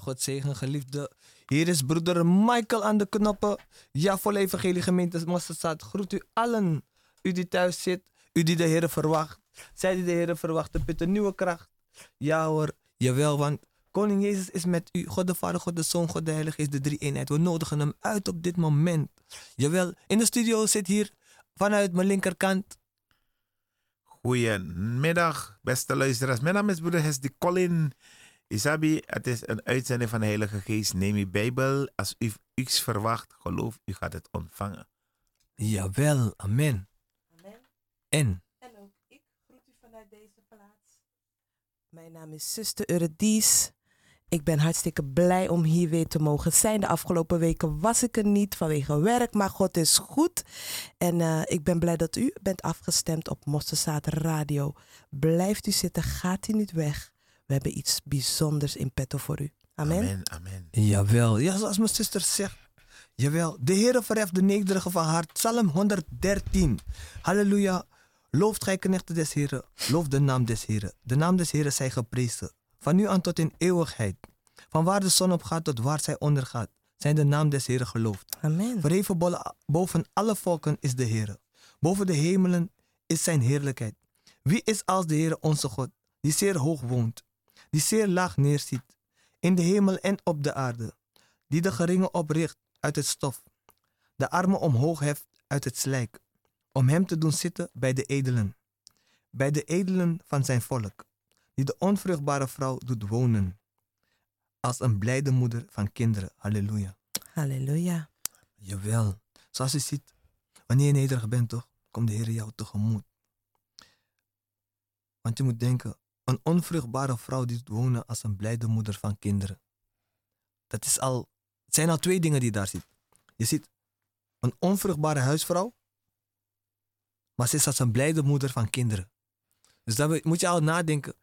God zegen geliefde. Hier is broeder Michael aan de knoppen. Ja, volle evangelie gemeente Mosterdstad. Groet u allen. U die thuis zit. U die de Heer verwacht. Zij die de Heer verwachten, een nieuwe kracht. Ja hoor, jawel, want Koning Jezus is met u. God de Vader, God de Zoon, God de Heilige is de drie eenheid. We nodigen hem uit op dit moment. Jawel, in de studio zit hier vanuit mijn linkerkant. Goedemiddag, beste luisteraars. Mijn naam is broeder Hesdy Colin. Isabi, het is een uitzending van de Heilige Geest. Neem uw Bijbel. Als u iets verwacht, geloof u gaat het ontvangen. Jawel, amen. Amen. En? En ook ik groet u vanuit deze plaats. Mijn naam is zuster Euredies. Ik ben hartstikke blij om hier weer te mogen zijn. De afgelopen weken was ik er niet vanwege werk, maar God is goed. En uh, ik ben blij dat u bent afgestemd op Mosterzaad Radio. Blijft u zitten, gaat u niet weg. We hebben iets bijzonders in petto voor u. Amen. Amen, amen. Jawel, ja, zoals mijn zuster zegt. Jawel, de Heere verheft de nederige van hart. Psalm 113. Halleluja. Looft gij knechten des Heren. Loof de naam des Heren. De naam des Heren zij geprezen. Van nu aan tot in eeuwigheid. Van waar de zon opgaat tot waar zij ondergaat. Zijn de naam des Heren geloofd. Amen. Verheven boven alle volken is de Heere. Boven de hemelen is zijn heerlijkheid. Wie is als de Heere onze God, die zeer hoog woont, die zeer laag neerziet, in de hemel en op de aarde, die de geringen opricht uit het stof, de armen omhoog heft uit het slijk, om hem te doen zitten bij de edelen, bij de edelen van zijn volk, die de onvruchtbare vrouw doet wonen, als een blijde moeder van kinderen. Halleluja. Halleluja. Jawel. Zoals je ziet, wanneer je nederig bent, toch, komt de Heer jou tegemoet. Want je moet denken, een onvruchtbare vrouw die wonen als een blijde moeder van kinderen. Dat is al, het zijn al twee dingen die je daar ziet. Je ziet een onvruchtbare huisvrouw, maar ze is als een blijde moeder van kinderen. Dus dan moet je al nadenken,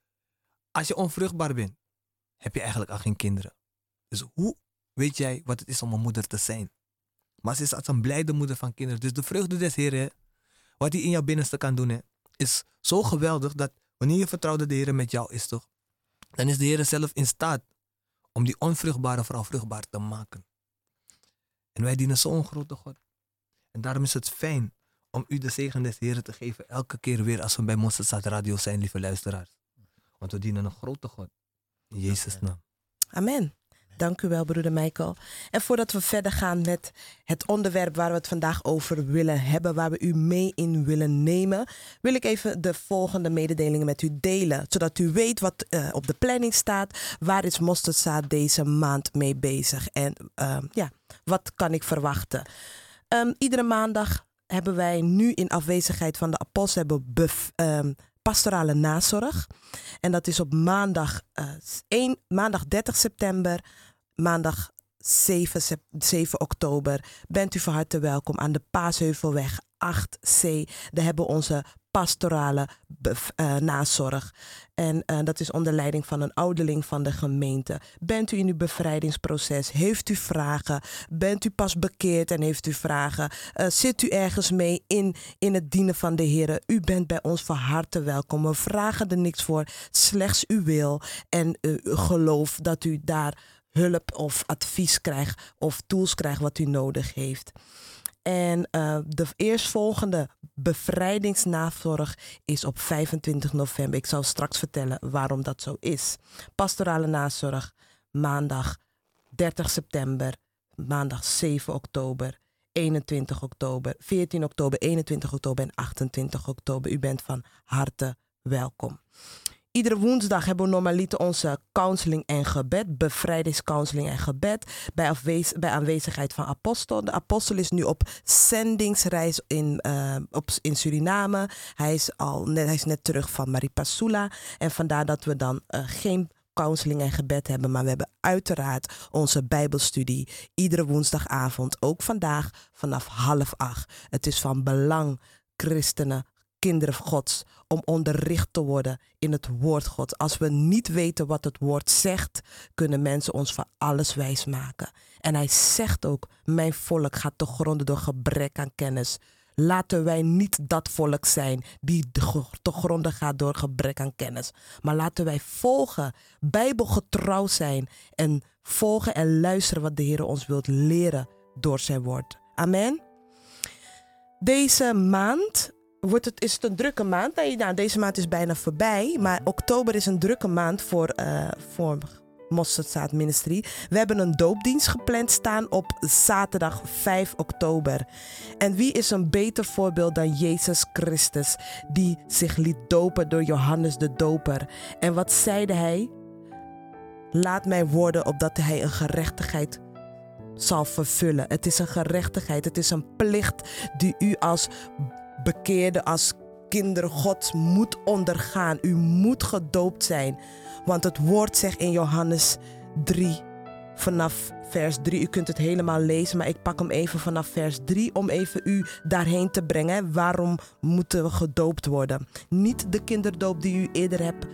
als je onvruchtbaar bent, heb je eigenlijk al geen kinderen. Dus hoe weet jij wat het is om een moeder te zijn? Maar ze is als een blijde moeder van kinderen. Dus de vreugde des Heren, wat hij in jouw binnenste kan doen, is zo geweldig dat wanneer je vertrouwde de Heer met jou is, toch? Dan is de Heer zelf in staat om die onvruchtbare vrouw vruchtbaar te maken. En wij dienen zo'n grote God. En daarom is het fijn om u de zegen des Heren te geven elke keer weer als we bij Mosterdstad Radio zijn, lieve luisteraars. Want we dienen een grote God. In Jezus' naam. Amen. Dank u wel, broeder Michael. En voordat we verder gaan met het onderwerp waar we het vandaag over willen hebben, waar we u mee in willen nemen, wil ik even de volgende mededelingen met u delen. Zodat u weet wat uh, op de planning staat. Waar is Mosterdzaad deze maand mee bezig? En uh, ja, wat kan ik verwachten? Um, iedere maandag hebben wij nu in afwezigheid van de apostel hebben pastorale nazorg. En dat is op maandag, uh, 1, maandag 30 september, maandag 7, 7 oktober. Bent u van harte welkom aan de Paasheuvelweg 8C. Daar hebben onze pastorale uh, nazorg. En uh, dat is onder leiding van een ouderling van de gemeente. Bent u in uw bevrijdingsproces? Heeft u vragen? Bent u pas bekeerd en heeft u vragen? Uh, zit u ergens mee in, in het dienen van de Heer? U bent bij ons van harte welkom. We vragen er niks voor, slechts uw wil en geloof dat u daar hulp of advies krijgt of tools krijgt wat u nodig heeft. En uh, de eerstvolgende bevrijdingsnazorg is op 25 november. Ik zal straks vertellen waarom dat zo is. Pastorale nazorg maandag 30 september, maandag 7 oktober, 21 oktober, 14 oktober, 21 oktober en 28 oktober. U bent van harte welkom. Iedere woensdag hebben we normaliter onze counseling en gebed, bevrijdingscounseling en gebed, bij, bij aanwezigheid van apostel. De apostel is nu op zendingsreis in, uh, op, in Suriname. Hij is, al net, hij is net terug van Maripasula en vandaar dat we dan uh, geen counseling en gebed hebben, maar we hebben uiteraard onze Bijbelstudie iedere woensdagavond, ook vandaag vanaf half acht. Het is van belang, christenen, kinderen Gods, om onderricht te worden in het woord Gods. Als we niet weten wat het woord zegt, kunnen mensen ons van alles wijs maken. En hij zegt ook: Mijn volk gaat te gronden door gebrek aan kennis. Laten wij niet dat volk zijn die te gronden gaat door gebrek aan kennis. Maar laten wij volgen, bijbelgetrouw zijn en volgen en luisteren wat de Heer ons wilt leren door zijn woord. Amen. Deze maand wordt het, is het een drukke maand. Nee, nou, deze maand is bijna voorbij. Maar oktober is een drukke maand voor, uh, voor Mosterdzaad Ministry. We hebben een doopdienst gepland staan op zaterdag 5 oktober. En wie is een beter voorbeeld dan Jezus Christus, die zich liet dopen door Johannes de Doper? En wat zeide hij? Laat mij worden opdat hij een gerechtigheid zal vervullen. Het is een gerechtigheid, het is een plicht die u als bekeerde, als kinder Gods moet ondergaan. U moet gedoopt zijn. Want het woord zegt in Johannes 3, vanaf vers 3. U kunt het helemaal lezen, maar ik pak hem even vanaf vers 3 om even u daarheen te brengen. Waarom moeten we gedoopt worden? Niet de kinderdoop die u eerder hebt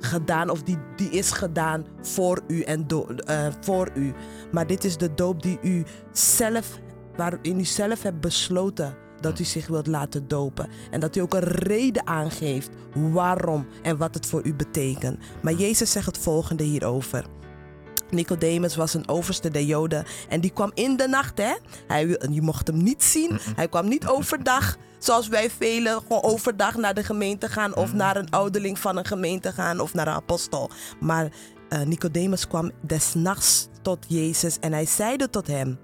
gedaan of die, die is gedaan voor u en do, uh, voor u. Maar dit is de doop die u zelf, waarin u zelf hebt besloten dat u zich wilt laten dopen. En dat u ook een reden aangeeft waarom en wat het voor u betekent. Maar Jezus zegt het volgende hierover. Nicodemus was een overste der Joden en die kwam in de nacht. Hè? Hij, je mocht hem niet zien. Hij kwam niet overdag, zoals wij velen gewoon overdag naar de gemeente gaan of naar een ouderling van een gemeente gaan of naar een apostel. Maar uh, Nicodemus kwam des nachts tot Jezus en hij zeide tot hem: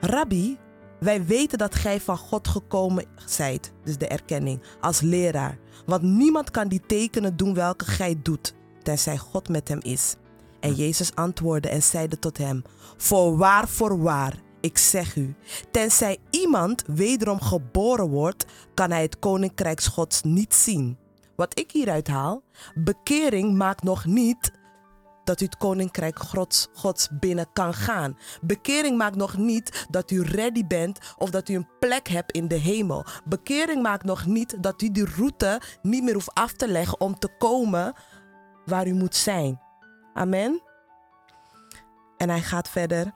Rabbi, wij weten dat gij van God gekomen zijt, dus de erkenning, als leraar. Want niemand kan die tekenen doen welke gij doet, tenzij God met hem is. En Jezus antwoordde en zeide tot hem: Voorwaar, voorwaar, ik zeg u, tenzij iemand wederom geboren wordt, kan hij het koninkrijk Gods niet zien. Wat ik hieruit haal, bekering maakt nog niet dat u het koninkrijk Gods, Gods binnen kan gaan. Bekering maakt nog niet dat u ready bent of dat u een plek hebt in de hemel. Bekering maakt nog niet dat u die route niet meer hoeft af te leggen om te komen waar u moet zijn. Amen. En hij gaat verder.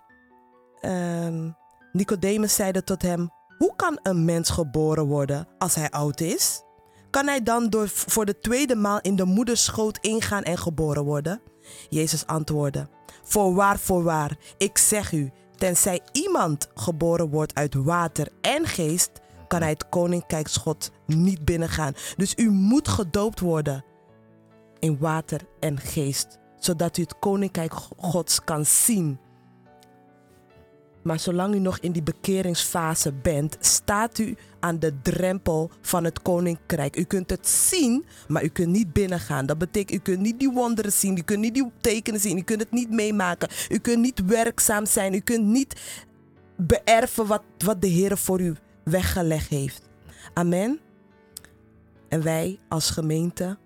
Um, Nicodemus zeide tot hem: Hoe kan een mens geboren worden als hij oud is? Kan hij dan door, voor de tweede maal in de moederschoot ingaan en geboren worden? Jezus antwoordde: Voorwaar, voorwaar, ik zeg u, tenzij iemand geboren wordt uit water en geest, kan hij het koninkrijk God niet binnengaan. Dus u moet gedoopt worden in water en geest, zodat u het koninkrijk Gods kan zien. Maar zolang u nog in die bekeringsfase bent, staat u aan de drempel van het koninkrijk. U kunt het zien, maar u kunt niet binnengaan. Dat betekent, u kunt niet die wonderen zien, u kunt niet die tekenen zien, u kunt het niet meemaken. U kunt niet werkzaam zijn, u kunt niet beërven wat, wat de Heer voor u weggelegd heeft. Amen. En wij als gemeente,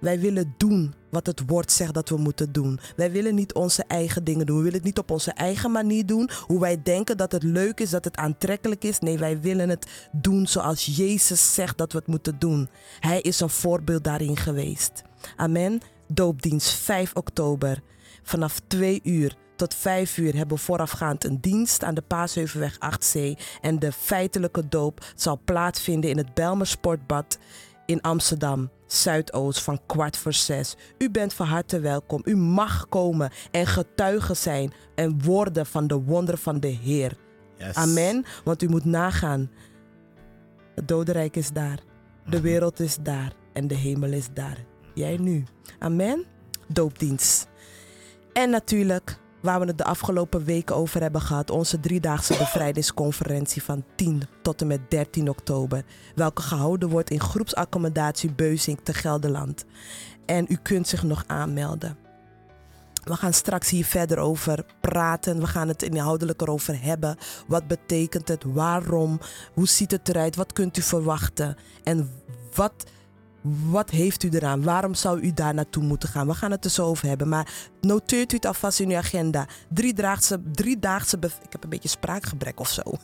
wij willen doen wat het woord zegt dat we moeten doen. Wij willen niet onze eigen dingen doen. We willen het niet op onze eigen manier doen. Hoe wij denken dat het leuk is, dat het aantrekkelijk is. Nee, wij willen het doen zoals Jezus zegt dat we het moeten doen. Hij is een voorbeeld daarin geweest. Amen. Doopdienst 5 oktober. Vanaf 2 uur tot 5 uur hebben we voorafgaand een dienst aan de Paasheuvelweg 8C. En de feitelijke doop zal plaatsvinden in het Belmer Sportbad in Amsterdam. Zuidoost van kwart voor zes. U bent van harte welkom. U mag komen en getuigen zijn en worden van de wonderen van de Heer. Yes. Amen. Want u moet nagaan. Het dodenrijk is daar. De mhm. wereld is daar. En de hemel is daar. Jij nu. Amen. Doopdienst. En natuurlijk waar we het de afgelopen weken over hebben gehad. Onze driedaagse bevrijdingsconferentie van 10 tot en met 13 oktober. Welke gehouden wordt in groepsaccommodatie Beuzing te Gelderland. En u kunt zich nog aanmelden. We gaan straks hier verder over praten. We gaan het inhoudelijk erover hebben. Wat betekent het? Waarom? Hoe ziet het eruit? Wat kunt u verwachten? En wat Wat heeft u eraan? Waarom zou u daar naartoe moeten gaan? We gaan het er zo over hebben. Maar noteert u het alvast in uw agenda. Driedaagse, driedaagse ik heb een beetje spraakgebrek of zo.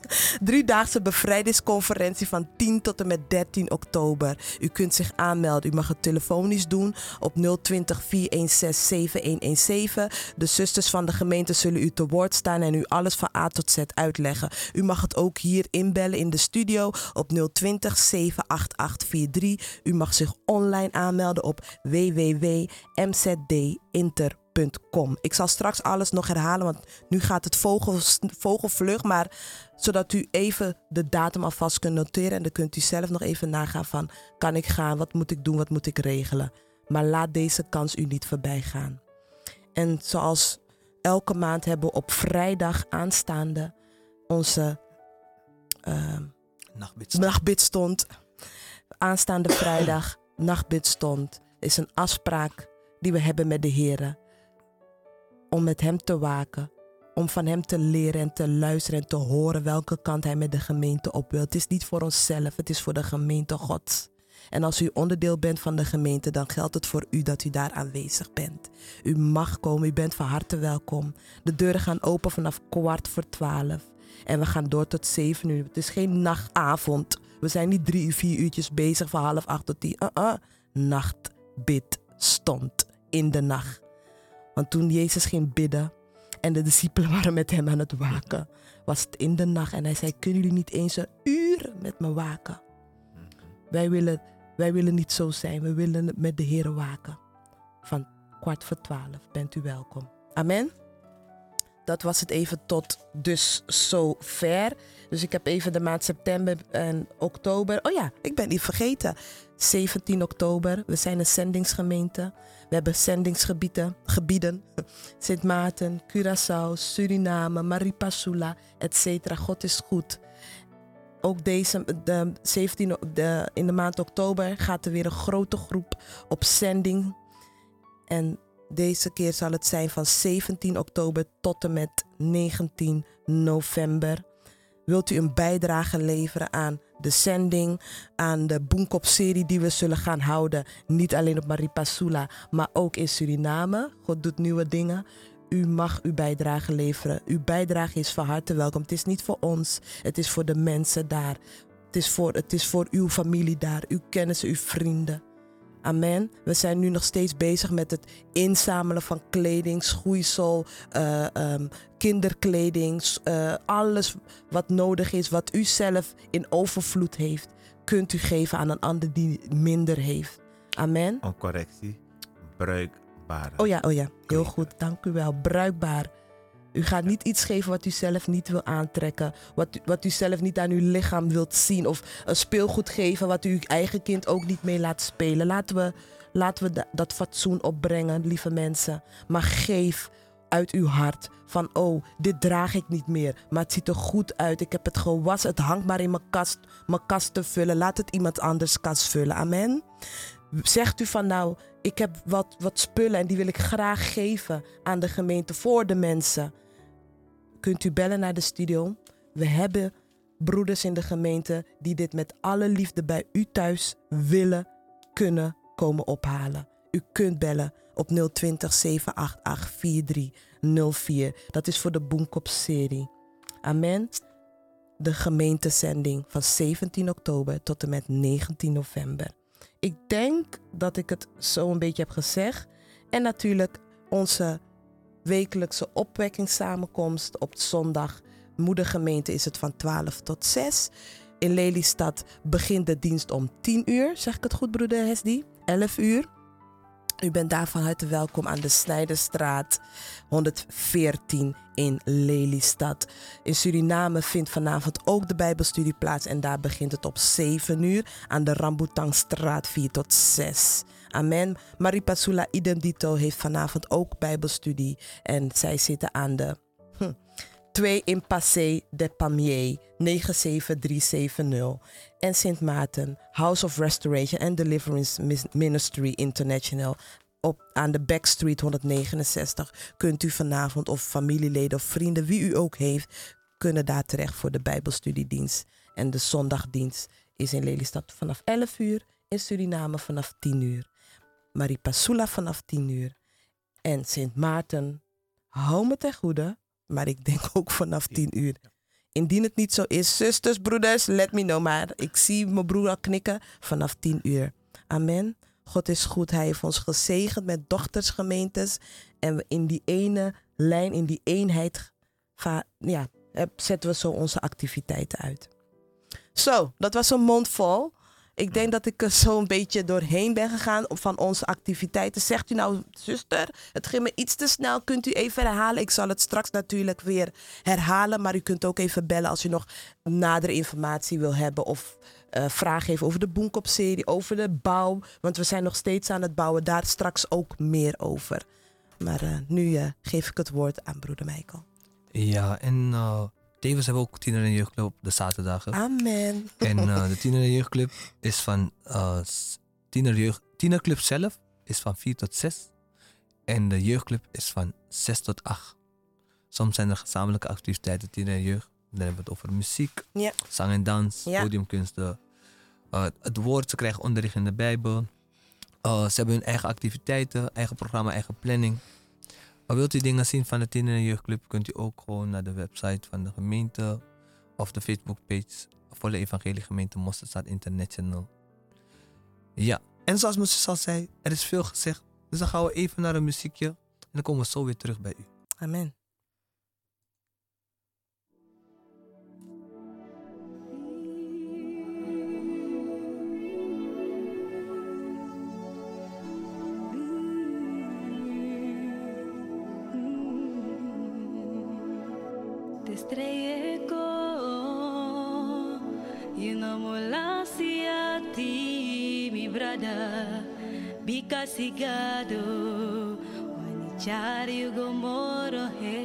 Driedaagse bevrijdingsconferentie van 10 tot en met 13 oktober. U kunt zich aanmelden. U mag het telefonisch doen op 020 416 7117. De zusters van de gemeente zullen u te woord staan en u alles van A tot Z uitleggen. U mag het ook hier inbellen in de studio op 020 78843. U mag zich online aanmelden op www.mzdinter.com. Ik zal straks alles nog herhalen, want nu gaat het vogel, vogelvlug. Maar zodat u even de datum alvast kunt noteren. En dan kunt u zelf nog even nagaan van, kan ik gaan? Wat moet ik doen? Wat moet ik regelen? Maar laat deze kans u niet voorbij gaan. En zoals elke maand hebben we op vrijdag aanstaande onze... ehm, Nachtbid. nachtbidstond. Aanstaande vrijdag, nachtbidstond, is een afspraak die we hebben met de Heer. Om met Hem te waken. Om van Hem te leren en te luisteren en te horen welke kant Hij met de gemeente op wil. Het is niet voor onszelf, het is voor de gemeente Gods. En als u onderdeel bent van de gemeente, dan geldt het voor u dat u daar aanwezig bent. U mag komen, u bent van harte welkom. De deuren gaan open vanaf kwart voor twaalf. En we gaan door tot zeven uur. Het is geen nachtavond. We zijn niet drie, vier uurtjes bezig van half acht tot tien. Uh-uh. Nachtbid stond in de nacht. Want toen Jezus ging bidden en de discipelen waren met hem aan het waken, was het in de nacht. En hij zei, kunnen jullie niet eens een uur met me waken? Wij willen, wij willen niet zo zijn. We willen met de Heer waken. Van kwart voor twaalf bent u welkom. Amen. Dat was het even tot dus zover. Dus ik heb even de maand september en oktober. Oh ja, ik ben niet vergeten. 17 oktober. We zijn een zendingsgemeente. We hebben zendingsgebieden. Gebieden. Sint Maarten, Curaçao, Suriname, Maripasula, etc. God is goed. Ook deze, de 17, o- de, in de maand oktober gaat er weer een grote groep op zending. En deze keer zal het zijn van 17 oktober tot en met 19 november. Wilt u een bijdrage leveren aan de zending, aan de Boenkop-serie die we zullen gaan houden? Niet alleen op Maripasula, maar ook in Suriname. God doet nieuwe dingen. U mag uw bijdrage leveren. Uw bijdrage is van harte welkom. Het is niet voor ons, het is voor de mensen daar. Het is voor, het is voor uw familie daar, uw kennissen, uw vrienden. Amen. We zijn nu nog steeds bezig met het inzamelen van kleding, schoeisel, eh, ehm, kinderkleding, eh, alles wat nodig is, wat u zelf in overvloed heeft, kunt u geven aan een ander die minder heeft. Amen. Een correctie. Bruikbare. Oh ja, oh ja, heel goed. Dank u wel. Bruikbaar. U gaat niet iets geven wat u zelf niet wil aantrekken. Wat u, wat u zelf niet aan uw lichaam wilt zien. Of een speelgoed geven wat u uw eigen kind ook niet mee laat spelen. Laten we, laten we da- dat fatsoen opbrengen, lieve mensen. Maar geef uit uw hart van oh, dit draag ik niet meer. Maar het ziet er goed uit. Ik heb het gewassen. Het hangt maar in mijn kast, mijn kast te vullen. Laat het iemand anders kast vullen. Amen. Zegt u van nou, ik heb wat, wat spullen en die wil ik graag geven aan de gemeente voor de mensen. Kunt u bellen naar de studio. We hebben broeders in de gemeente die dit met alle liefde bij u thuis willen kunnen komen ophalen. U kunt bellen op 020 788 4304. Dat is voor de Boenkop-serie. Amen. De gemeentezending van 17 oktober tot en met 19 november. Ik denk dat ik het zo een beetje heb gezegd. En natuurlijk onze wekelijkse opwekkingssamenkomst op zondag. Moedergemeente is het van 12 tot 6. In Lelystad begint de dienst om 10 uur. Zeg ik het goed, broeder Hesdi? 11 uur. U bent daar van harte welkom aan de Snijderstraat 114 in Lelystad. In Suriname vindt vanavond ook de Bijbelstudie plaats en daar begint het op 7 uur aan de Rambutangstraat 4 tot 6. Amen. Maripasula Idem Dito heeft vanavond ook Bijbelstudie en zij zitten aan de 2 in Passé de Pamiers 97370 en Sint Maarten House of Restoration and Deliverance Ministry International op, aan de Backstreet 169 kunt u vanavond of familieleden of vrienden, wie u ook heeft, kunnen daar terecht voor de Bijbelstudiedienst. En de zondagdienst is in Lelystad vanaf 11 uur in Suriname vanaf 10 uur. Maripasula vanaf 10 uur. En Sint Maarten, hou me ten goede, maar ik denk ook vanaf 10 uur. Indien het niet zo is, zusters, broeders, let me know. Maar ik zie mijn broer al knikken vanaf 10 uur. Amen. God is goed. Hij heeft ons gezegend met dochtersgemeentes. En we in die ene lijn, in die eenheid, ja, zetten we zo onze activiteiten uit. Zo, dat was een mond vol. Ik denk dat ik er zo een beetje doorheen ben gegaan van onze activiteiten. Zegt u nou, zuster, het ging me iets te snel. Kunt u even herhalen? Ik zal het straks natuurlijk weer herhalen. Maar u kunt ook even bellen als u nog nadere informatie wil hebben. Of uh, vragen heeft over de Boenkop-serie, over de bouw. Want we zijn nog steeds aan het bouwen. Daar straks ook meer over. Maar uh, nu uh, geef ik het woord aan broeder Michael. Ja, en tevens hebben we ook tiener- en jeugdclub op de zaterdagen. Amen. En de tiener- en jeugdclub is van... tiener jeugd, tienerclub zelf is van 4 tot 6. En de jeugdclub is van 6 tot 8. Soms zijn er gezamenlijke activiteiten, tiener en jeugd. Dan hebben we het over muziek, ja. zang en dans, podiumkunsten. Uh, het woord, ze krijgen onderricht in de Bijbel. Uh, ze hebben hun eigen activiteiten, eigen programma, eigen planning. Maar wilt u dingen zien van de Tiener en Jeugdclub, kunt u ook gewoon naar de website van de gemeente of de Facebookpage Volle Evangelie Gemeente Mosterdstad International. Ja, en zoals zus al zei, er is veel gezegd. Dus dan gaan we even naar een muziekje en dan komen we zo weer terug bij u. Amen. bikasigado wanichari ugomorohe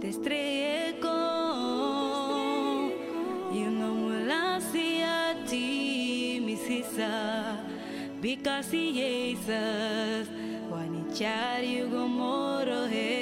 te estrellé con ati misisa bikasi Jesus wanichari ugomorohe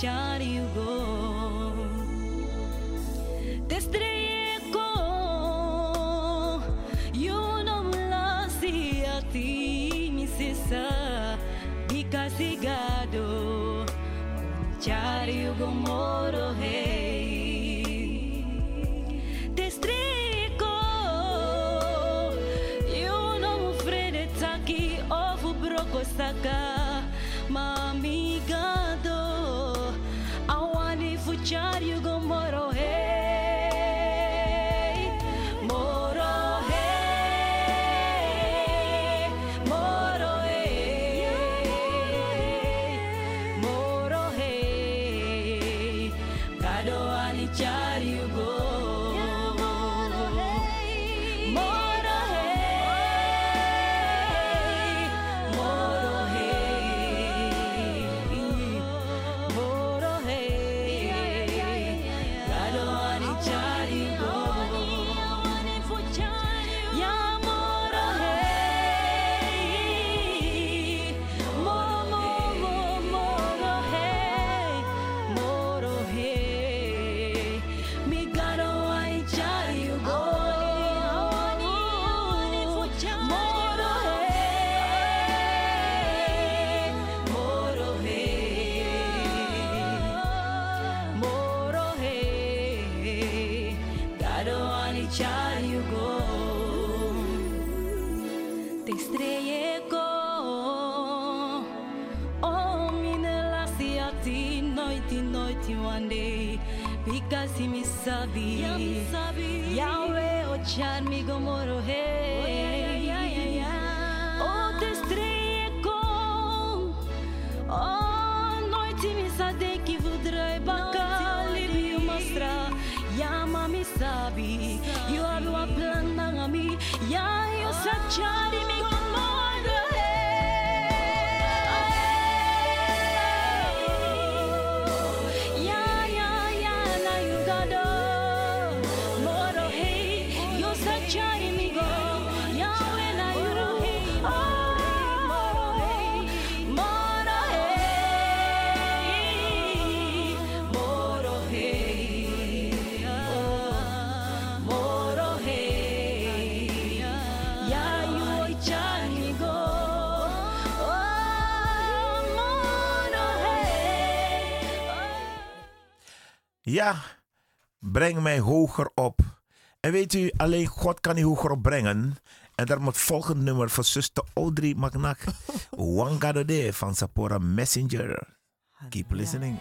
Johnny, you go. estreieko. Ominela ziati noiti noiti wande. Bikazi misabi. Yawe ochar migomoro hei O te estreieko. O noiti misade ki vudrai baka. Libi umastra Yama a Yo abu aplandangami Yayo sachari misabi Ja, breng mij hoger op. En weet u, alleen God kan u hoger op brengen. En daar moet volgend nummer van zuster Audrey One Gardee van Sapora Messenger. Keep listening.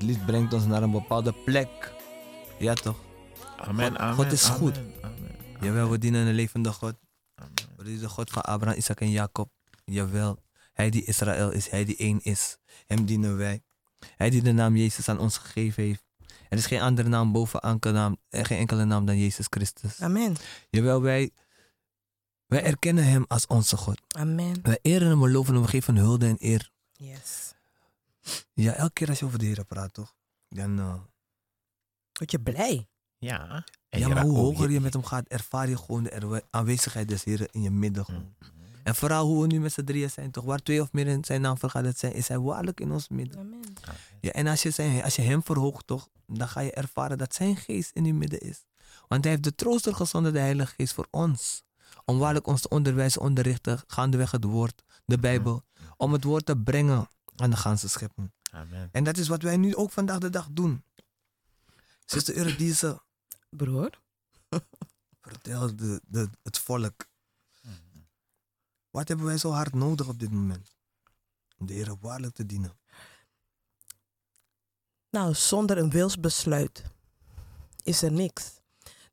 Het liefst brengt ons naar een bepaalde plek. Ja, toch? Amen, God, amen, God is goed. Amen, Jawel, we dienen een levende God. We dienen de God van Abraham, Isaac en Jacob. Jawel, Hij die Israël is, Hij die één is. Hem dienen wij. Hij die de naam Jezus aan ons gegeven heeft. Er is geen andere naam boven enkele naam, eh, geen enkele naam dan Jezus Christus. Amen. Jawel, wij, wij erkennen Hem als onze God. Amen. Wij eren Hem, we loven Hem, we geven Hem hulde en eer. Yes. Ja, elke keer als je over de heren praat, toch? Dan eh, word je blij. Ja. En ja, maar hoe hoger je, met hem gaat, ervaar je gewoon de aanwezigheid des heren in je midden. En vooral hoe we nu met z'n drieën zijn, toch? Waar twee of meer in zijn naam vergaderd zijn, is hij waarlijk in ons midden. Amen. Ja, en als je, zijn, als je hem verhoogt, toch, dan ga je ervaren dat zijn geest in je midden is. Want hij heeft de trooster gezonden, de Heilige Geest, voor ons. Om waarlijk ons te onderwijzen, onderrichten, gaandeweg het woord, de Bijbel. Om het woord te brengen aan de ganse schepping. Amen. En dat is wat wij nu ook vandaag de dag doen. Zuster Eurydice, Broer. vertel de, de, het volk. Wat hebben wij zo hard nodig op dit moment? Om de Heer waarlijk te dienen. Nou, zonder een wilsbesluit is er niks.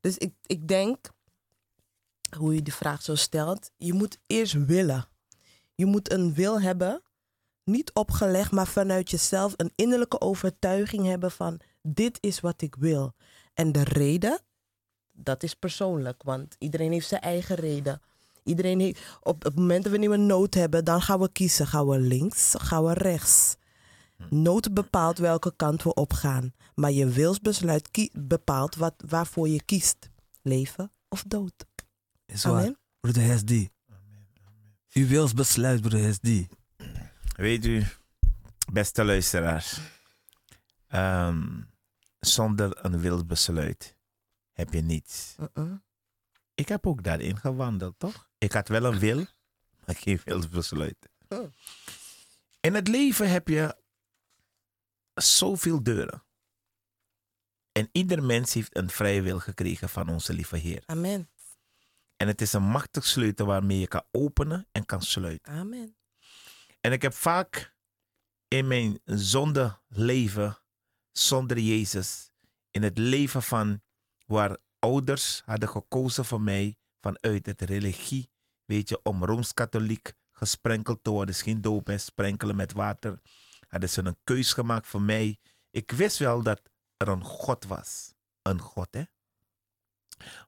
Dus ik, ik denk, hoe je die vraag zo stelt, je moet eerst willen. Je moet een wil hebben, niet opgelegd, maar vanuit jezelf een innerlijke overtuiging hebben van dit is wat ik wil. En de reden, dat is persoonlijk, want iedereen heeft zijn eigen reden. Iedereen heeft, op het moment dat we een nood hebben, dan gaan we kiezen. Gaan we links, gaan we rechts. Nood bepaalt welke kant we opgaan. Maar je wilsbesluit bepaalt wat, waarvoor je kiest. Leven of dood. Is waar. Amen. Broeder Hesdi. U wils besluit, broeder Hesdi. Weet u, beste luisteraars, ehm, zonder een wild besluit heb je niets. Uh-uh. Ik heb ook daarin gewandeld, toch? Ik had wel een wil, maar geen wild besluit. Oh. In het leven heb je zoveel deuren. En ieder mens heeft een vrije wil gekregen van onze lieve Heer. Amen. En het is een machtig sleutel waarmee je kan openen en kan sluiten. Amen. En ik heb vaak in mijn zonde leven zonder Jezus, in het leven van waar ouders hadden gekozen voor mij vanuit het religie, weet je, om rooms-katholiek gesprenkeld te worden, is geen doop, hè, sprenkelen met water, hadden ze een keus gemaakt voor mij. Ik wist wel dat er een God was, een God, hè.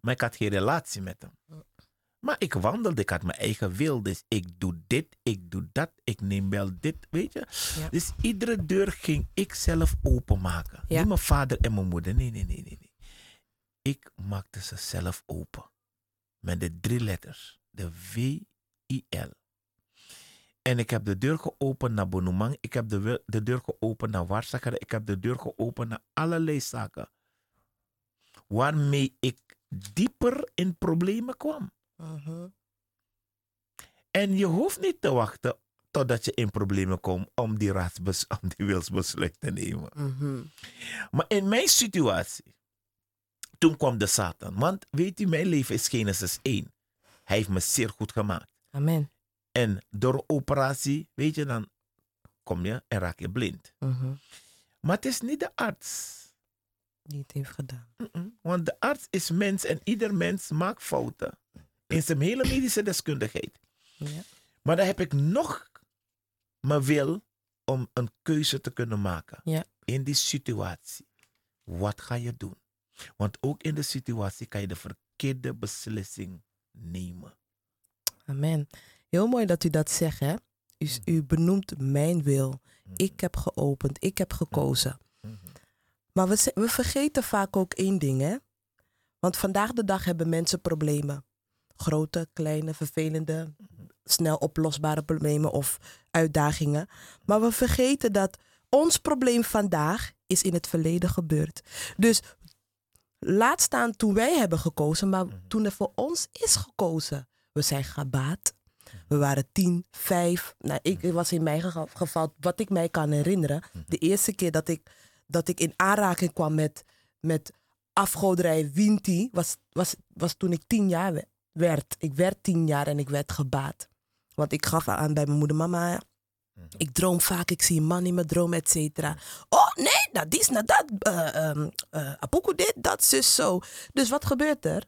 Maar ik had geen relatie met hem. Maar ik wandelde, ik had mijn eigen wil. Dus ik doe dit, ik doe dat, ik neem wel dit, weet je. Ja. Dus iedere deur ging ik zelf openmaken. Ja. Niet mijn vader en mijn moeder. Nee, nee, nee, nee, nee. Ik maakte ze zelf open. Met de drie letters. De V-I-L. En ik heb de deur geopend naar Bonumang. Ik heb de, de deur geopend naar Warszaker. Ik heb de deur geopend naar allerlei zaken. Waarmee ik dieper in problemen kwam. Mhm. En je hoeft niet te wachten totdat je in problemen komt om die, raadsbes om die wilsbesluit te nemen. Mhm. Maar in mijn situatie, toen kwam de Satan. Want weet u, mijn leven is Genesis 1. Hij heeft me zeer goed gemaakt. Amen. En door operatie, weet je, dan kom je en raak je blind. Mhm. Maar het is niet de arts. Die het heeft gedaan. Want de arts is mens en ieder mens maakt fouten. In zijn hele medische deskundigheid. Ja. Maar dan heb ik nog mijn wil om een keuze te kunnen maken. Ja. In die situatie. Wat ga je doen? Want ook in de situatie kan je de verkeerde beslissing nemen. Amen. Heel mooi dat u dat zegt, hè? U, u benoemt mijn wil. Ik heb geopend, ik heb gekozen. Mhm. Maar we, we vergeten vaak ook één ding, hè? Want vandaag de dag hebben mensen problemen. Grote, kleine, vervelende, snel oplosbare problemen of uitdagingen. Maar we vergeten dat ons probleem vandaag is in het verleden gebeurd. Dus laat staan toen wij hebben gekozen, maar toen er voor ons is gekozen. We zijn gebaat. We waren tien, vijf. Nou, ik was in mijn geva- geval, wat ik mij kan herinneren, de eerste keer dat ik, dat ik in aanraking kwam met, met afgoderij Winti, was, was, was toen ik tien jaar werd. Ik werd tien jaar en ik werd gebaat. Want ik gaf aan bij mijn moeder, mama, ik droom vaak, ik zie een man in mijn droom, et cetera. Oh nee, dat is nou dat. eh ehm, eh, apoeko dit, dat, zus, zo. Dus wat gebeurt er?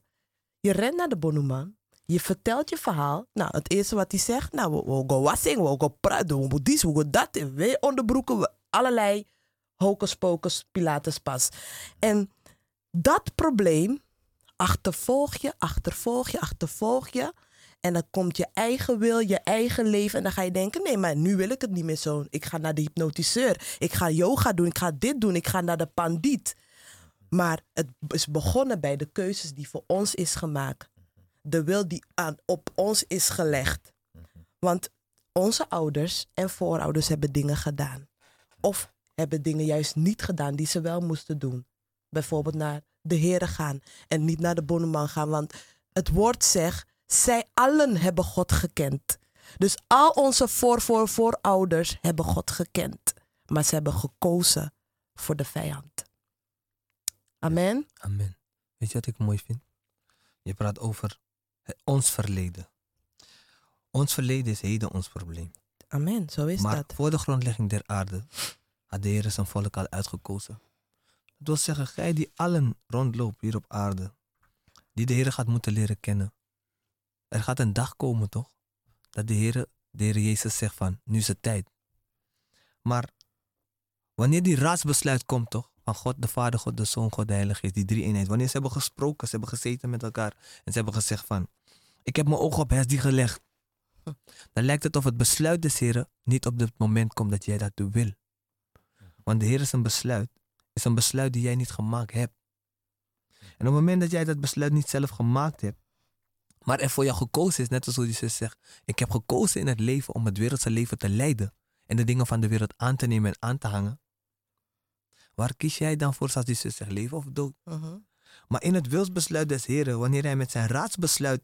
Je rent naar de bonuman. Je vertelt je verhaal. Nou, het eerste wat hij zegt, nou, we, we gaan wassing, we gaan praten, we gaan dit, we gaan dat. En we onderbroeken, we, allerlei hocus pocus, pilates pas. En dat probleem achtervolg je, achtervolg je, achtervolg je. En dan komt je eigen wil, je eigen leven. En dan ga je denken, nee, maar nu wil ik het niet meer zo. Ik ga naar de hypnotiseur. Ik ga yoga doen. Ik ga dit doen. Ik ga naar de pandiet. Maar het is begonnen bij de keuzes die voor ons is gemaakt. De wil die aan, op ons is gelegd. Want onze ouders en voorouders hebben dingen gedaan. Of hebben dingen juist niet gedaan die ze wel moesten doen. Bijvoorbeeld naar de Here gaan en niet naar de bonneman gaan. Want het woord zegt, zij allen hebben God gekend. Dus al onze voor, voor, voorouders hebben God gekend. Maar ze hebben gekozen voor de vijand. Amen. Amen. Weet je wat ik mooi vind? Je praat over het- ons verleden. Ons verleden is heden ons probleem. Amen, zo is maar dat. voor de grondlegging der aarde had de Heer zijn volk al uitgekozen. Wil zeggen, gij die allen rondloopt hier op aarde, die de Heer gaat moeten leren kennen. Er gaat een dag komen, toch? Dat de Heer, de Heer Jezus zegt van, nu is het tijd. Maar wanneer die raadsbesluit komt, toch? Van God de Vader, God de Zoon, God de Heilige Geest, die drie eenheid. Wanneer ze hebben gesproken, ze hebben gezeten met elkaar en ze hebben gezegd van, ik heb mijn ogen op Hesdi gelegd. Dan lijkt het of het besluit des Heren niet op het moment komt dat jij dat wil. Want de Heer is een besluit, is een besluit die jij niet gemaakt hebt. En op het moment dat jij dat besluit niet zelf gemaakt hebt, maar er voor jou gekozen is, net als hoe die zus zegt, ik heb gekozen in het leven om het wereldse leven te leiden en de dingen van de wereld aan te nemen en aan te hangen. Waar kies jij dan voor, zoals die zus zegt, leven of dood? Mhm. Maar in het wilsbesluit des Heren, wanneer hij met zijn raadsbesluit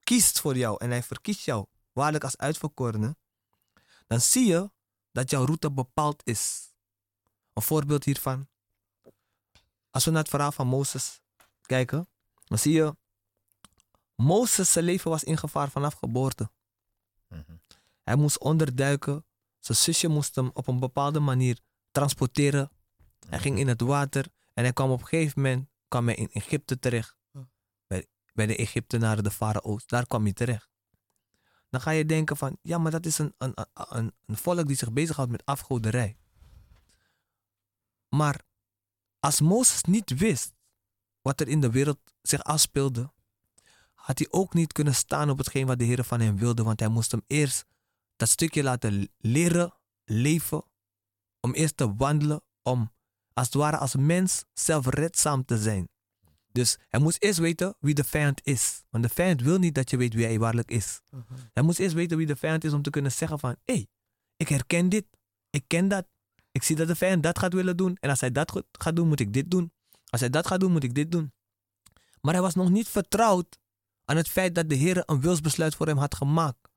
kiest voor jou en hij verkiest jou waarlijk als uitverkorene, dan zie je dat jouw route bepaald is. Een voorbeeld hiervan. Als we naar het verhaal van Mozes kijken, dan zie je, Mozes zijn leven was in gevaar vanaf geboorte. Hij moest onderduiken, zijn zusje moest hem op een bepaalde manier transporteren. Hij ging in het water en hij kwam op een gegeven moment kwam hij in Egypte terecht. Bij, bij de Egyptenaren, de farao's. Daar kwam hij terecht. Dan ga je denken van, ja, maar dat is een, een, een, een volk die zich bezighoudt met afgoderij. Maar als Mozes niet wist wat er in de wereld zich afspeelde, had hij ook niet kunnen staan op hetgeen wat de Heer van hem wilde, want hij moest hem eerst dat stukje laten leren, leven, om eerst te wandelen, om als het ware als mens zelfredzaam te zijn. Dus hij moest eerst weten wie de vijand is. Want de vijand wil niet dat je weet wie hij waarlijk is. Hij moest eerst weten wie de vijand is om te kunnen zeggen van... Hé, hey, ik herken dit. Ik ken dat. Ik zie dat de vijand dat gaat willen doen. En als hij dat gaat doen, moet ik dit doen. Als hij dat gaat doen, moet ik dit doen. Maar hij was nog niet vertrouwd aan het feit dat de Heer een wilsbesluit voor hem had gemaakt.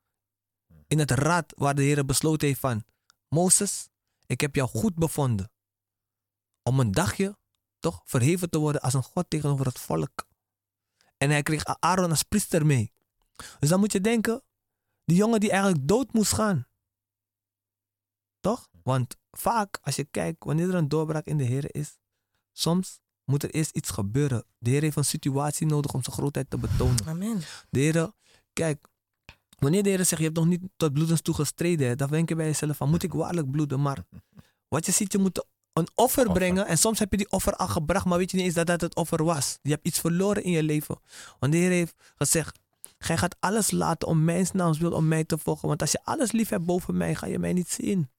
In het raad waar de Heer besloten heeft van... Mozes, ik heb jou goed bevonden. Om een dagje toch verheven te worden als een God tegenover het volk. En hij kreeg Aaron als priester mee. Dus dan moet je denken, die jongen die eigenlijk dood moest gaan. Toch? Want vaak als je kijkt, wanneer er een doorbraak in de Heer is, soms moet er eerst iets gebeuren. De Heer heeft een situatie nodig om zijn grootheid te betonen. Amen. De Heer, kijk, wanneer de Heer zegt, je hebt nog niet tot bloedens toe gestreden, dan denk je bij jezelf van, moet ik waarlijk bloeden? Maar wat je ziet, je moet een offer, Offer. brengen. En soms heb je die offer al gebracht, maar weet je niet eens dat dat het offer was. Je hebt iets verloren in je leven. Want de Heer heeft gezegd, gij gaat alles laten om mijn naams wil, om mij te volgen. Want als je alles lief hebt boven mij, ga je mij niet zien.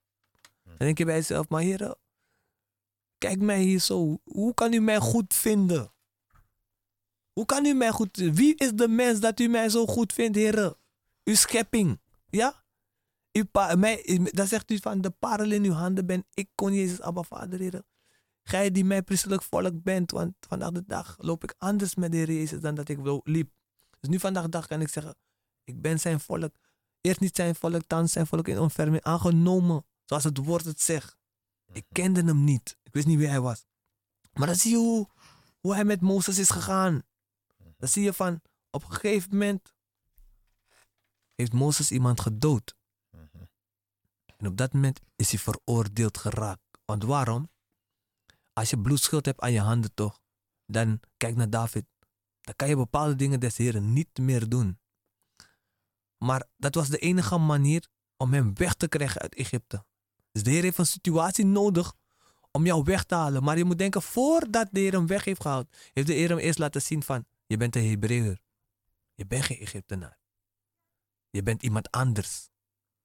Dan denk je bij jezelf, maar Heer, kijk mij hier zo. Hoe kan u mij goed vinden? Hoe kan u mij goed Wie is de mens dat u mij zo goed vindt, Heer? Uw schepping. Ja? Pa, mij, dan zegt u van de parel in uw handen ben ik, kon Jezus, Abba Vader, Heer. Gij die mijn priestelijk volk bent, want vandaag de dag loop ik anders met de Heer Jezus dan dat ik liep. Dus nu vandaag de dag kan ik zeggen, ik ben zijn volk. Eerst niet zijn volk, thans zijn volk in onverming aangenomen. Zoals het woord het zegt. Ik kende hem niet. Ik wist niet wie hij was. Maar dan zie je hoe, hoe hij met Mozes is gegaan. Dan zie je van, op een gegeven moment heeft Mozes iemand gedood. En op dat moment is hij veroordeeld geraakt. Want waarom? Als je bloedschuld hebt aan je handen toch, dan kijk naar David. Dan kan je bepaalde dingen des Heren niet meer doen. Maar dat was de enige manier om hem weg te krijgen uit Egypte. Dus de Heer heeft een situatie nodig om jou weg te halen. Maar je moet denken, voordat de Heer hem weg heeft gehaald, heeft de Heer hem eerst laten zien van, je bent een Hebreeër. Je bent geen Egyptenaar. Je bent iemand anders.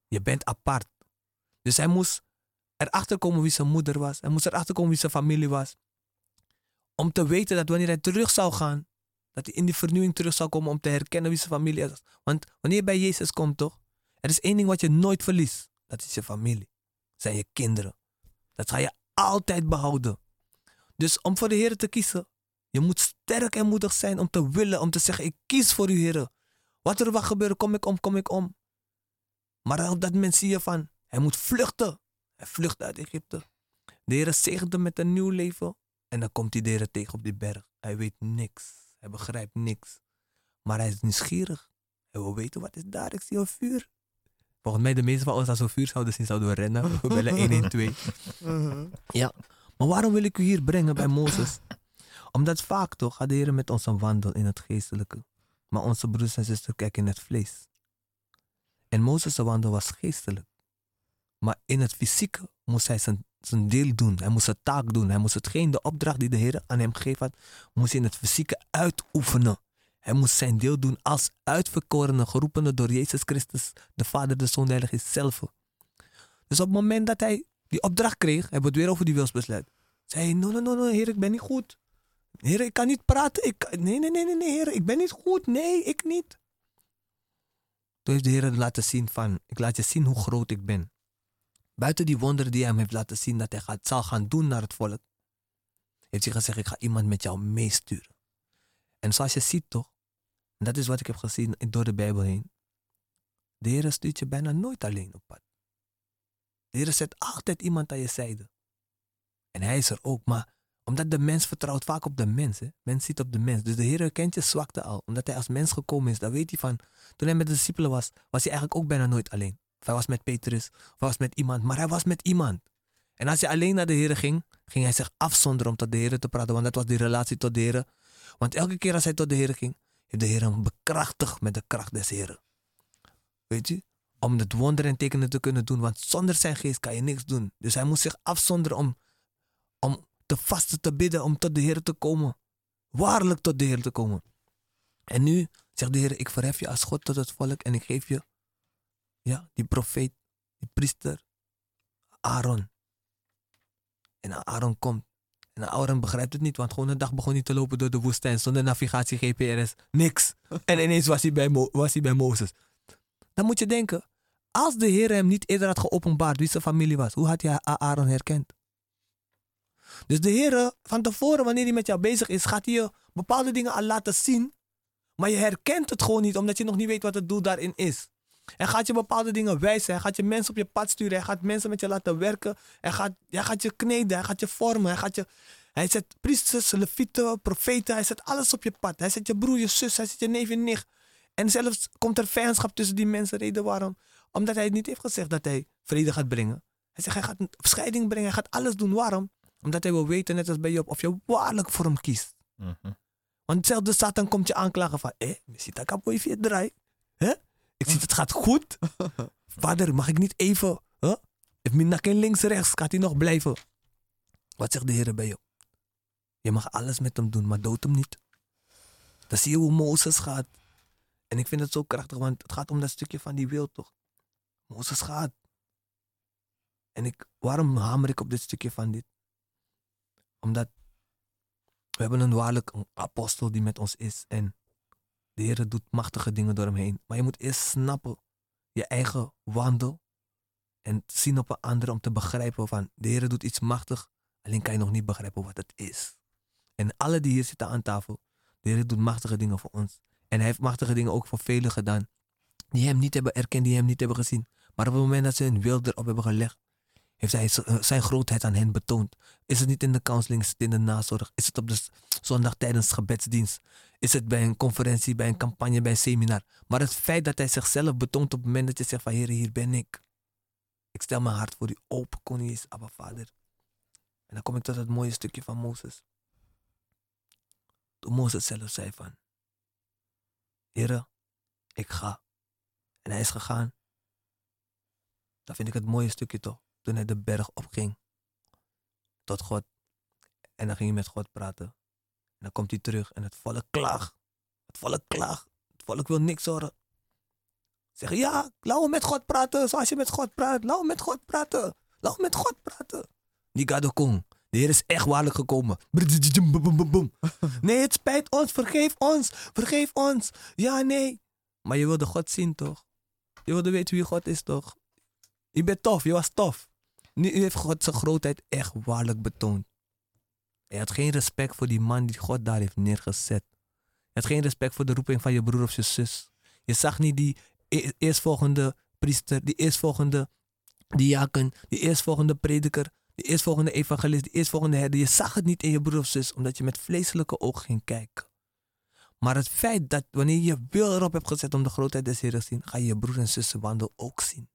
Je bent apart. Dus hij moest erachter komen wie zijn moeder was. Hij moest erachter komen wie zijn familie was. Om te weten dat wanneer hij terug zou gaan, dat hij in die vernieuwing terug zou komen om te herkennen wie zijn familie is. Want wanneer je bij Jezus komt toch, Er is één ding wat je nooit verliest. Dat is je familie. Zijn je kinderen. Dat ga je altijd behouden. Dus om voor de Heer te kiezen, je moet sterk en moedig zijn om te willen, om te zeggen, ik kies voor u, Heer. Wat er wat gebeuren, kom ik om, kom ik om. Maar op dat moment zie je van, hij moet vluchten. Hij vlucht uit Egypte. De Heer zegent hem met een nieuw leven. En dan komt hij de Heer tegen op die berg. Hij weet niks. Hij begrijpt niks. Maar hij is nieuwsgierig. Hij wil weten wat is daar. Ik zie een vuur. Volgens mij de meeste van ons als we vuur zouden zien, zouden we rennen. We bellen 112. Ja. Maar waarom wil ik u hier brengen bij Mozes? Omdat vaak toch gaat de Heer met ons een wandel in het geestelijke. Maar onze broers en zusters kijken in het vlees. En Mozes' wandel was geestelijk. Maar in het fysieke moest hij zijn, zijn deel doen. Hij moest zijn taak doen. Hij moest hetgeen, de opdracht die de Heer aan hem gegeven had, moest hij in het fysieke uitoefenen. Hij moest zijn deel doen als uitverkorene, geroepene door Jezus Christus, de Vader, de Zoon, de Heilige zelf. Dus op het moment dat hij die opdracht kreeg, hebben we het weer over die wilsbesluit. Zei hij, no, no, no, heer, ik ben niet goed. Heer, ik kan niet praten. Ik, nee, nee, nee, nee, nee, heer, ik ben niet goed. Nee, ik niet. Toen heeft de Heer laten zien van, ik laat je zien hoe groot ik ben. Buiten die wonderen die hij hem heeft laten zien dat hij gaat, zal gaan doen naar het volk, heeft hij gezegd, ik ga iemand met jou meesturen. En zoals je ziet toch, en dat is wat ik heb gezien door de Bijbel heen, de Heer stuurt je bijna nooit alleen op pad. De Heer zet altijd iemand aan je zijde. En hij is er ook, maar omdat de mens vertrouwt vaak op de mens. Mens ziet op de mens. Dus de Heer kent je zwakte al. Omdat hij als mens gekomen is, dan weet hij van... Toen hij met de discipelen was, was hij eigenlijk ook bijna nooit alleen. Of hij was met Petrus, of hij was met iemand. Maar hij was met iemand. En als hij alleen naar de Heer ging, ging hij zich afzonderen om tot de Heer te praten. Want dat was die relatie tot de Heer. Want elke keer als hij tot de Heer ging, de Heer hem bekrachtigd met de kracht des Heeren. Weet je? Om het wonder en tekenen te kunnen doen. Want zonder zijn geest kan je niks doen. Dus hij moest zich afzonderen om, om te vasten, te bidden, om tot de Heer te komen. Waarlijk tot de Heer te komen. En nu zegt de Heer, ik verhef je als God tot het volk en ik geef je ja, die profeet, die priester, Aaron. En Aaron komt. En Aaron begrijpt het niet, want gewoon een dag begon hij te lopen door de woestijn zonder navigatie, GPS, niks. En ineens was hij bij, was hij bij Mozes. Dan moet je denken, als de Heer hem niet eerder had geopenbaard wie zijn familie was, hoe had hij Aaron herkend? Dus de Heer, van tevoren, wanneer hij met jou bezig is, gaat hij je bepaalde dingen al laten zien. Maar je herkent het gewoon niet, omdat je nog niet weet wat het doel daarin is. Hij gaat je bepaalde dingen wijzen. Hij gaat je mensen op je pad sturen. Hij gaat mensen met je laten werken. Hij gaat, hij gaat je kneden. Hij gaat je vormen. Hij, gaat je, hij zet priesters, levieten, profeten. Hij zet alles op je pad. Hij zet je broer, je zus. Hij zet je neef en nicht. En zelfs komt er vijandschap tussen die mensen. Reden waarom? Omdat hij niet heeft gezegd dat hij vrede gaat brengen. Hij zegt hij gaat een scheiding brengen. Hij gaat alles doen. Waarom? Omdat hij wil weten, net als bij Job, of je waarlijk voor hem kiest. Mhm. Want zelfs de Satan komt je aanklagen van... Eh, je ziet dat ik je draai. Hè? Ik zie het gaat goed. Vader, mag ik niet even... Huh? If mijn links rechts, gaat hij nog blijven. Wat zegt de Heer bij je? Je mag alles met hem doen, maar dood hem niet. Dan zie je hoe Mozes gaat. En ik vind het zo krachtig, want het gaat om dat stukje van die wil toch. Mozes gaat. En ik, waarom hamer ik op dit stukje van dit? Omdat we hebben een waarlijk een apostel die met ons is. En de Heer doet machtige dingen door hem heen. Maar je moet eerst snappen je eigen wandel. En zien op een ander om te begrijpen van de Heer doet iets machtig. Alleen kan je nog niet begrijpen wat het is. En alle die hier zitten aan tafel. De Heer doet machtige dingen voor ons. En hij heeft machtige dingen ook voor velen gedaan. Die hem niet hebben erkend, die hem niet hebben gezien. Maar op het moment dat ze hun wil erop hebben gelegd heeft hij zijn grootheid aan hen betoond. Is het niet in de counseling, is het in de nazorg, is het op de zondag tijdens gebedsdienst, is het bij een conferentie, bij een campagne, bij een seminar. Maar het feit dat hij zichzelf betoont op het moment dat je zegt van Heer, hier ben ik. Ik stel mijn hart voor u open, koning is, Abba Vader. En dan kom ik tot het mooie stukje van Mozes. Toen Mozes zelf zei van, Heer, ik ga. En hij is gegaan. Dan vind ik het mooie stukje toch toen hij de berg opging tot God. En dan ging hij met God praten. En dan komt hij terug en het volk klaagt. Het volk klaagt. Het volk wil niks horen. Zeggen ja, laten we met God praten zoals je met God praat. Laten we met God praten. Laten we met God praten. Die Gadokong. De Heer is echt waarlijk gekomen. Nee, het spijt ons. Vergeef ons. Vergeef ons. Ja, nee. Maar je wilde God zien toch? Je wilde weten wie God is, toch? Je bent tof, je was tof. Nu heeft God zijn grootheid echt waarlijk betoond. Je had geen respect voor die man die God daar heeft neergezet. Je had geen respect voor de roeping van je broer of je zus. Je zag niet die e- eerstvolgende priester, die eerstvolgende diaken, die eerstvolgende prediker, die eerstvolgende evangelist, die eerstvolgende herder. Je zag het niet in je broer of zus, omdat je met vleeselijke ogen ging kijken. Maar het feit dat wanneer je je wil erop hebt gezet om de grootheid des Heeren te zien, ga je je broer en zussen wandel ook zien.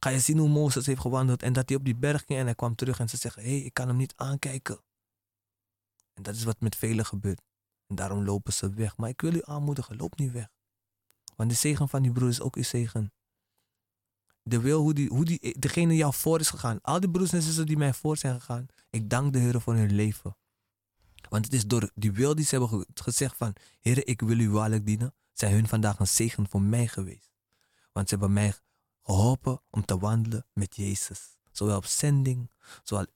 Ga je zien hoe Mozes heeft gewandeld en dat hij op die berg ging en hij kwam terug en ze zeggen, hé, hey, ik kan hem niet aankijken. En dat is wat met velen gebeurt. En daarom lopen ze weg. Maar ik wil u aanmoedigen, loop niet weg. Want de zegen van die broer is ook uw zegen. De wil hoe, die, hoe die, degene jou voor is gegaan. Al die broers en zussen die mij voor zijn gegaan. Ik dank de Heer voor hun leven. Want het is door die wil die ze hebben ge- gezegd van... Heer, ik wil u waarlijk dienen. Zijn hun vandaag een zegen voor mij geweest. Want ze hebben mij geholpen om te wandelen met Jezus. Zowel op zending, zowel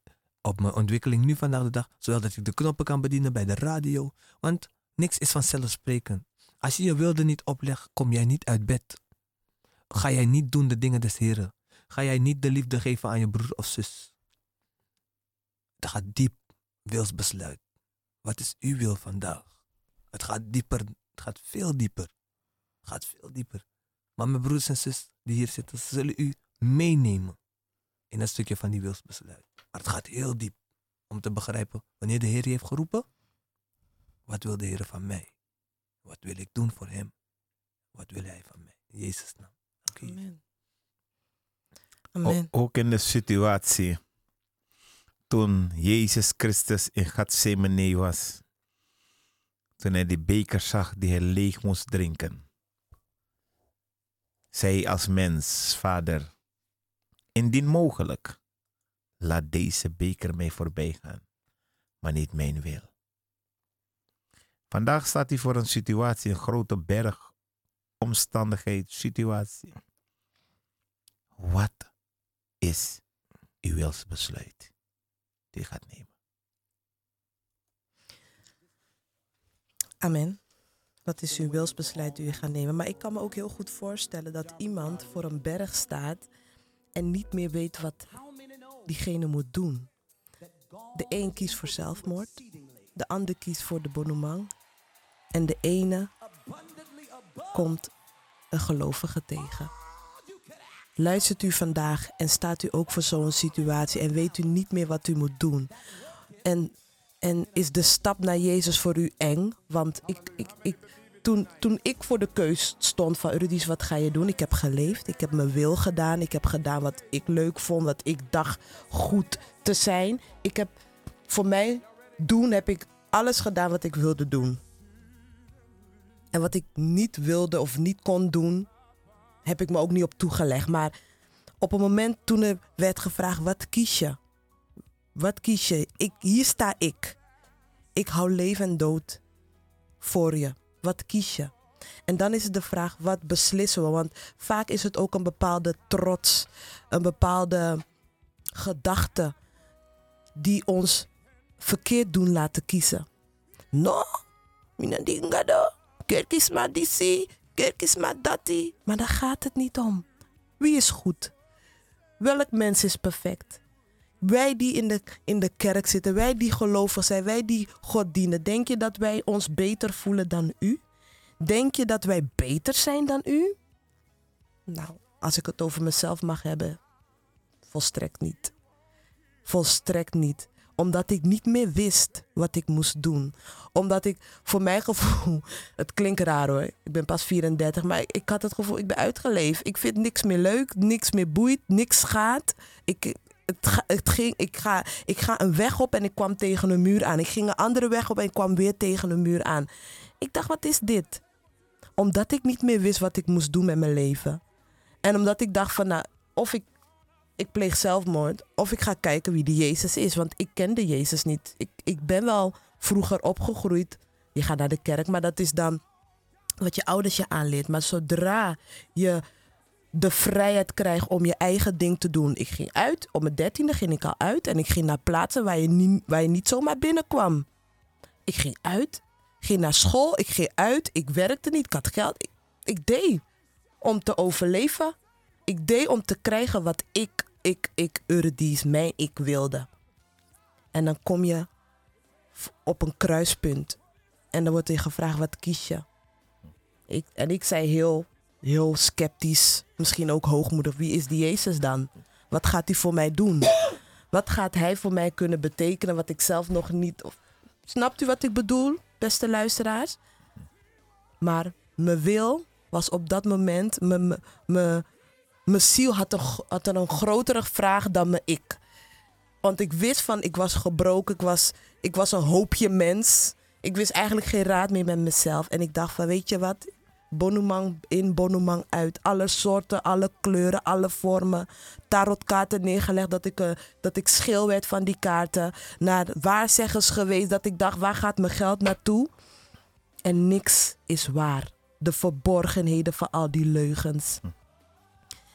op mijn ontwikkeling nu vandaag de dag. Zowel dat ik de knoppen kan bedienen bij de radio. Want niks is vanzelfsprekend. Als je je wilde niet oplegt, kom jij niet uit bed. Ga jij niet doen de dingen des Heren. Ga jij niet de liefde geven aan je broer of zus. Het gaat diep, wilsbesluit. Wat is uw wil vandaag? Het gaat dieper, het gaat veel dieper. Het gaat veel dieper. Maar mijn broers en zus die hier zitten, ze zullen u meenemen in een stukje van die wilsbesluit. Maar het gaat heel diep om te begrijpen wanneer de Heer je heeft geroepen. Wat wil de Heer van mij? Wat wil ik doen voor hem? Wat wil hij van mij? In Jezus' naam. Amen. O- Amen. ook in de situatie toen Jezus Christus in Gethsemane was. Toen hij die beker zag die hij leeg moest drinken. Zei hij als mens, Vader, indien mogelijk, laat deze beker mij voorbij gaan, maar niet mijn wil. Vandaag staat hij voor een situatie, een grote berg, omstandigheid, situatie. Wat is uw wilsbesluit die gaat nemen? Amen. Wat is uw wilsbesluit die u gaat nemen? Maar ik kan me ook heel goed voorstellen dat iemand voor een berg staat en niet meer weet wat diegene moet doen. De een kiest voor zelfmoord, de ander kiest voor de bonumang en de ene komt een gelovige tegen. Luistert u vandaag en staat u ook voor zo'n situatie en weet u niet meer wat u moet doen? En, en is de stap naar Jezus voor u eng? Want ik, ik, ik, toen, toen ik voor de keus stond van Rudies, wat ga je doen? Ik heb geleefd, ik heb mijn wil gedaan, ik heb gedaan wat ik leuk vond, wat ik dacht goed te zijn. Ik heb voor mij doen, heb ik alles gedaan wat ik wilde doen. En wat ik niet wilde of niet kon doen, heb ik me ook niet op toegelegd. Maar op het moment toen er werd gevraagd, wat kies je? Wat kies je? Ik, hier sta ik. Ik hou leven en dood voor je. Wat kies je? En dan is het de vraag, wat beslissen we? Want vaak is het ook een bepaalde trots, een bepaalde gedachte die ons verkeerd doen laten kiezen. No, mina dingado, kerk is maar disi, kerk is maar dati. Maar daar gaat het niet om. Wie is goed? Welk mens is perfect? Wij die in de, in de kerk zitten, wij die gelovig zijn, wij die God dienen, denk je dat wij ons beter voelen dan u? Denk je dat wij beter zijn dan u? Nou, als ik het over mezelf mag hebben, volstrekt niet. Volstrekt niet. Omdat ik niet meer wist wat ik moest doen. Omdat ik, voor mijn gevoel, het klinkt raar hoor. Ik ben pas 34, maar ik, ik had het gevoel, ik ben uitgeleefd. Ik vind niks meer leuk, niks meer boeit, niks gaat. Ik, het, ging, ik, ga, ik ga een weg op en ik kwam tegen een muur aan. Ik ging een andere weg op en ik kwam weer tegen een muur aan. Ik dacht, wat is dit? Omdat ik niet meer wist wat ik moest doen met mijn leven. En omdat ik dacht van, nou, of ik, ik pleeg zelfmoord, of ik ga kijken wie die Jezus is. Want ik kende Jezus niet. Ik, ik ben wel vroeger opgegroeid. Je gaat naar de kerk, maar dat is dan wat je ouders je aanleert. Maar zodra je de vrijheid krijgt om je eigen ding te doen. Ik ging uit, op mijn dertiende ging ik al uit. En ik ging naar plaatsen waar je niet, waar je niet zomaar binnenkwam. Ik ging uit, ging naar school, ik ging uit. Ik werkte niet, ik had geld. Ik, deed om te overleven. Ik deed om te krijgen wat ik, ik, ik, Eurydice, mijn ik wilde. En dan kom je op een kruispunt. En dan wordt je gevraagd, wat kies je? Ik, en ik zei heel, heel sceptisch, misschien ook hoogmoedig, wie is die Jezus dan? Wat gaat hij voor mij doen? Wat gaat hij voor mij kunnen betekenen wat ik zelf nog niet... Of, snapt u wat ik bedoel, beste luisteraars? Maar mijn wil was op dat moment... Mijn, ziel had een, had een grotere vraag dan mijn ik. Want ik wist van, ik was gebroken. Ik was, ik was een hoopje mens. Ik wist eigenlijk geen raad meer met mezelf. En ik dacht van, weet je wat? Bonumang in, bonumang uit. Alle soorten, alle kleuren, alle vormen. Tarotkaarten neergelegd dat ik, eh, dat ik schil werd van die kaarten. Naar waarzeggers geweest dat ik dacht, waar gaat mijn geld naartoe? En niks is waar. De verborgenheden van al die leugens.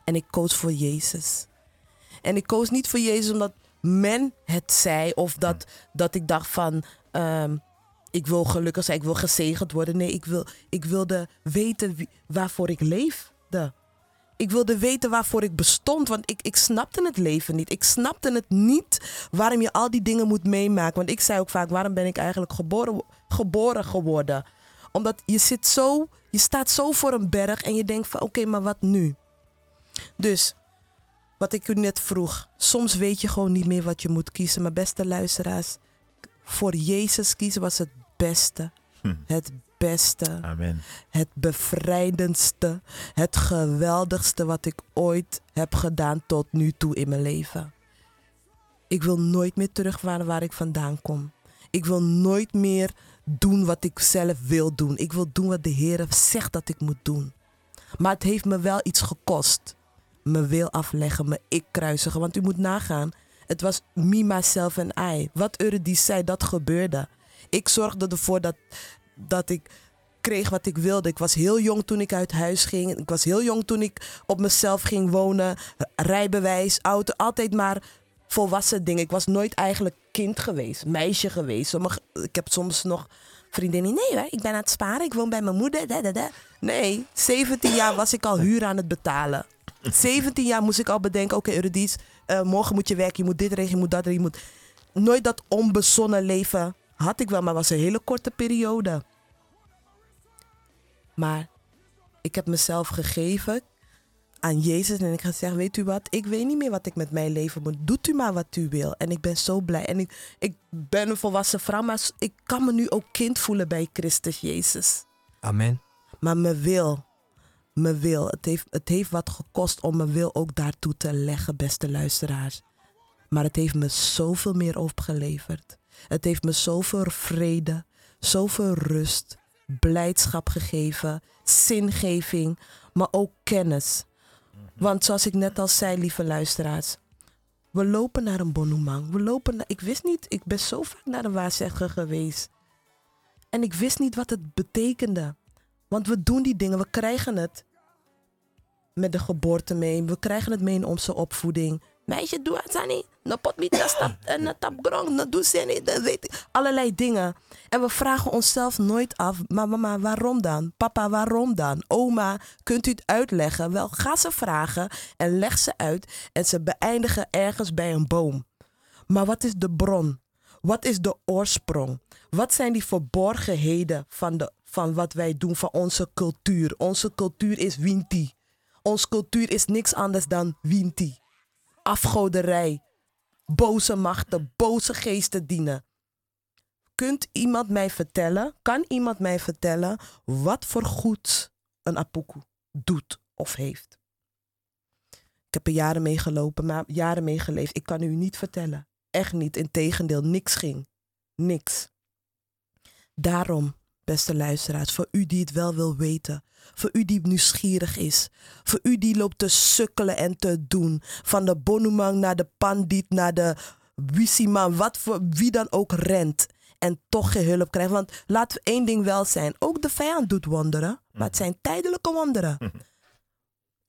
En ik koos voor Jezus. En ik koos niet voor Jezus omdat men het zei of dat, dat ik dacht van ehm, ik wil gelukkig zijn, ik wil gezegend worden. Nee, ik, wil, ik wilde weten waarvoor ik leefde. Ik wilde weten waarvoor ik bestond, want ik, ik snapte het leven niet. Ik snapte het niet waarom je al die dingen moet meemaken. Want ik zei ook vaak, waarom ben ik eigenlijk geboren, geboren geworden? Omdat je zit zo, je staat zo voor een berg en je denkt van oké, maar wat nu? Dus wat ik u net vroeg. Soms weet je gewoon niet meer wat je moet kiezen. Maar beste luisteraars, voor Jezus kiezen was het beste. Hm. Het beste. Amen. Het bevrijdendste. Het geweldigste wat ik ooit heb gedaan tot nu toe in mijn leven. Ik wil nooit meer terug waar, waar ik vandaan kom. Ik wil nooit meer doen wat ik zelf wil doen. Ik wil doen wat de Heer zegt dat ik moet doen. Maar het heeft me wel iets gekost. Me wil afleggen, me ik kruisigen. Want u moet nagaan, het was me, myself en I. Wat Eurydice zei, dat gebeurde. Ik zorgde ervoor dat, dat ik kreeg wat ik wilde. Ik was heel jong toen ik uit huis ging. Ik was heel jong toen ik op mezelf ging wonen. Rijbewijs, auto, altijd maar volwassen dingen. Ik was nooit eigenlijk kind geweest, meisje geweest. Ik heb soms nog vriendinnen. Nee, hoor, ik ben aan het sparen. Ik woon bij mijn moeder. Nee, 17 jaar was ik al huur aan het betalen. 17 jaar moest ik al bedenken: oké, Eurydice, eh, morgen moet je werken. Je moet dit regelen, je moet dat regelen. Je moet... Nooit dat onbezonnen leven had ik wel, maar was een hele korte periode. Maar ik heb mezelf gegeven aan Jezus en ik ga zeggen, weet u wat, ik weet niet meer wat ik met mijn leven moet. Doet u maar wat u wil. En ik ben zo blij. En ik, ik ben een volwassen vrouw, maar ik kan me nu ook kind voelen bij Christus Jezus. Amen. Maar mijn wil, mijn wil, het heeft, het heeft wat gekost om mijn wil ook daartoe te leggen, beste luisteraars. Maar het heeft me zoveel meer opgeleverd. Het heeft me zoveel vrede, zoveel rust, blijdschap gegeven, zingeving, maar ook kennis. Want zoals ik net al zei, lieve luisteraars, we lopen naar een bonumang. We lopen naar, ik wist niet, ik ben zo vaak naar een waarzegger geweest. En ik wist niet wat het betekende. Want we doen die dingen, we krijgen het met de geboorte mee. We krijgen het mee in onze opvoeding. Meisje, doe het niet. Na pot niet, en na tap grong, na doe ze niet, dat weet ik. Allerlei dingen. En we vragen onszelf nooit af, maar mama, waarom dan? Papa, waarom dan? Oma, kunt u het uitleggen? Wel, ga ze vragen en leg ze uit. En ze beëindigen ergens bij een boom. Maar wat is de bron? Wat is de oorsprong? Wat zijn die verborgenheden van, de, van wat wij doen, van onze cultuur? Onze cultuur is Winti. Onze cultuur is niks anders dan Winti. Afgoderij, boze machten, boze geesten dienen. Kunt iemand mij vertellen, kan iemand mij vertellen wat voor goed een apoku doet of heeft? Ik heb er jaren mee gelopen, maar jaren mee geleefd. Ik kan u niet vertellen. Echt niet. Integendeel, niks ging. Niks. Daarom, beste luisteraars, voor u die het wel wil weten, voor u die nieuwsgierig is, voor u die loopt te sukkelen en te doen, van de bonumang naar de pandit, naar de wisiman, wat voor wie dan ook rent en toch geen hulp krijgt. Want laten we één ding wel zijn, ook de vijand doet wonderen, maar het zijn tijdelijke wonderen.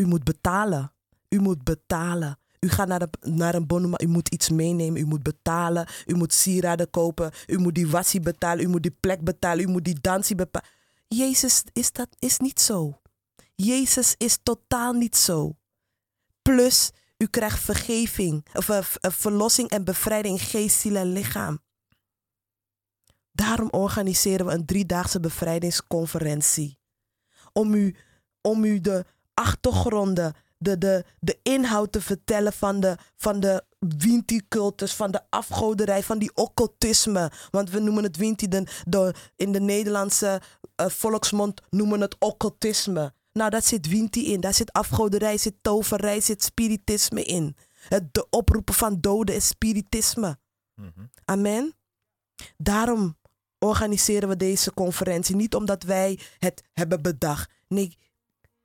U moet betalen. U moet betalen. U gaat naar, naar een bonuma, u moet iets meenemen, u moet betalen, u moet sieraden kopen, u moet die wassie betalen, u moet die plek betalen, u moet die dansie betalen. Jezus is dat is niet zo. Jezus is totaal niet zo. Plus, u krijgt vergeving, of verlossing en bevrijding in geest, ziel en lichaam. Daarom organiseren we een driedaagse bevrijdingsconferentie. Om u, om u de achtergronden, de, de, de inhoud te vertellen van de, van de Winti-cultus, van de afgoderij, van die occultisme. Want we noemen het Winti, de, de, in de Nederlandse eh, volksmond noemen het occultisme. Nou, daar zit Winti in, daar zit afgoderij, zit toverij, zit spiritisme in. Het de oproepen van doden is spiritisme. Amen. Daarom organiseren we deze conferentie. Niet omdat wij het hebben bedacht. Nee,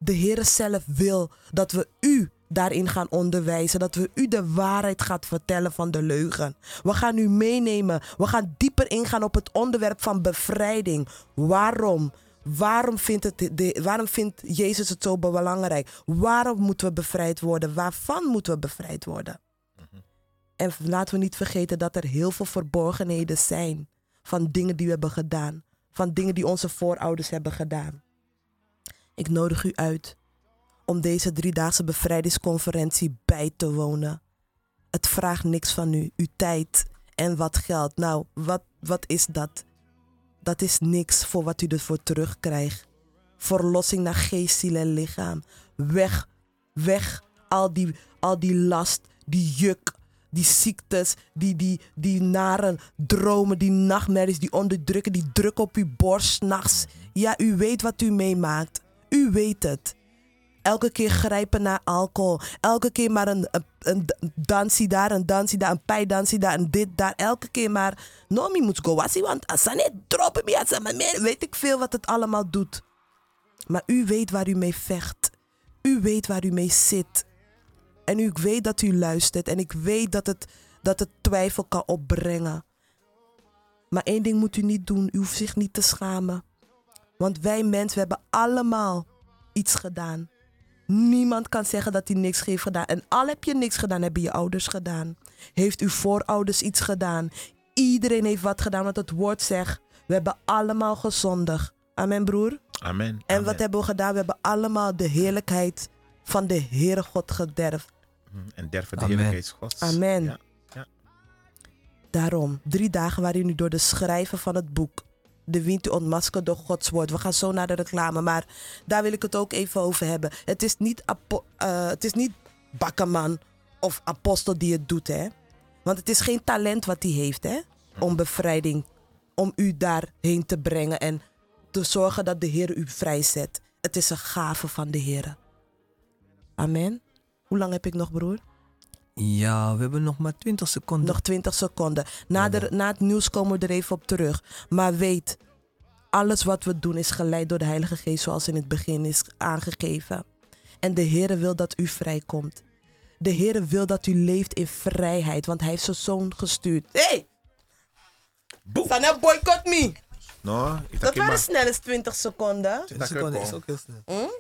de Heer zelf wil dat we u daarin gaan onderwijzen. Dat we u de waarheid gaan vertellen van de leugen. We gaan u meenemen. We gaan dieper ingaan op het onderwerp van bevrijding. Waarom? Waarom vindt, het de, waarom vindt Jezus het zo belangrijk? Waarom moeten we bevrijd worden? Waarvan moeten we bevrijd worden? En laten we niet vergeten dat er heel veel verborgenheden zijn van dingen die we hebben gedaan. Van dingen die onze voorouders hebben gedaan. Ik nodig u uit om deze driedaagse bevrijdingsconferentie bij te wonen. Het vraagt niks van u, uw tijd en wat geld. Nou, wat, wat is dat? Dat is niks voor wat u ervoor terugkrijgt. Verlossing naar geest, ziel en lichaam. Weg, weg al die, al die last, die juk, die ziektes, die, die, die nare dromen, die nachtmerries, die onderdrukken, die druk op uw borst nachts. Ja, u weet wat u meemaakt. U weet het. Elke keer grijpen naar alcohol. Elke keer maar een, een, dansie daar, een dansie daar, een pijdansie daar, een dit daar. Elke keer maar. No, me moet go wassie, want niet droppen me, meer, weet ik veel wat het allemaal doet. Maar u weet waar u mee vecht. U weet waar u mee zit. En u weet dat u luistert. En ik weet dat het, dat het twijfel kan opbrengen. Maar één ding moet u niet doen. U hoeft zich niet te schamen. Want wij mensen, we hebben allemaal iets gedaan. Niemand kan zeggen dat hij niks heeft gedaan. En al heb je niks gedaan, hebben je ouders gedaan. Heeft uw voorouders iets gedaan. Iedereen heeft wat gedaan, want het woord zegt... We hebben allemaal gezondigd. Amen, broer. Amen. En Amen. wat hebben we gedaan? We hebben allemaal de heerlijkheid van de Heere God gederfd. Mm, En derven de Amen. heerlijkheid Gods. Amen. Ja. Daarom, drie dagen waarin u door de schrijven van het boek de wind u ontmaskert door Gods woord. We gaan zo naar de reclame, maar daar wil ik het ook even over hebben. Het is niet, apo- eh, het is niet Bakkerman of apostel die het doet, hè. Want het is geen talent wat hij heeft, hè. Om bevrijding, om u daarheen te brengen en te zorgen dat de Heer u vrijzet. Het is een gave van de Heer. Amen. Hoe lang heb ik nog, broer? Ja, we hebben nog maar 20 seconden. Nog 20 seconden. Na, de, na het nieuws komen we er even op terug. Maar weet, alles wat we doen is geleid door de Heilige Geest, zoals in het begin is aangegeven. En de Heere wil dat u vrijkomt. De Heere wil dat u leeft in vrijheid, want Hij heeft zijn zoon gestuurd. Hé! Hey! Boe. Sana boycott me! No, ik Dat maar. waren snel eens 20 seconden. 20 seconden is ook heel snel.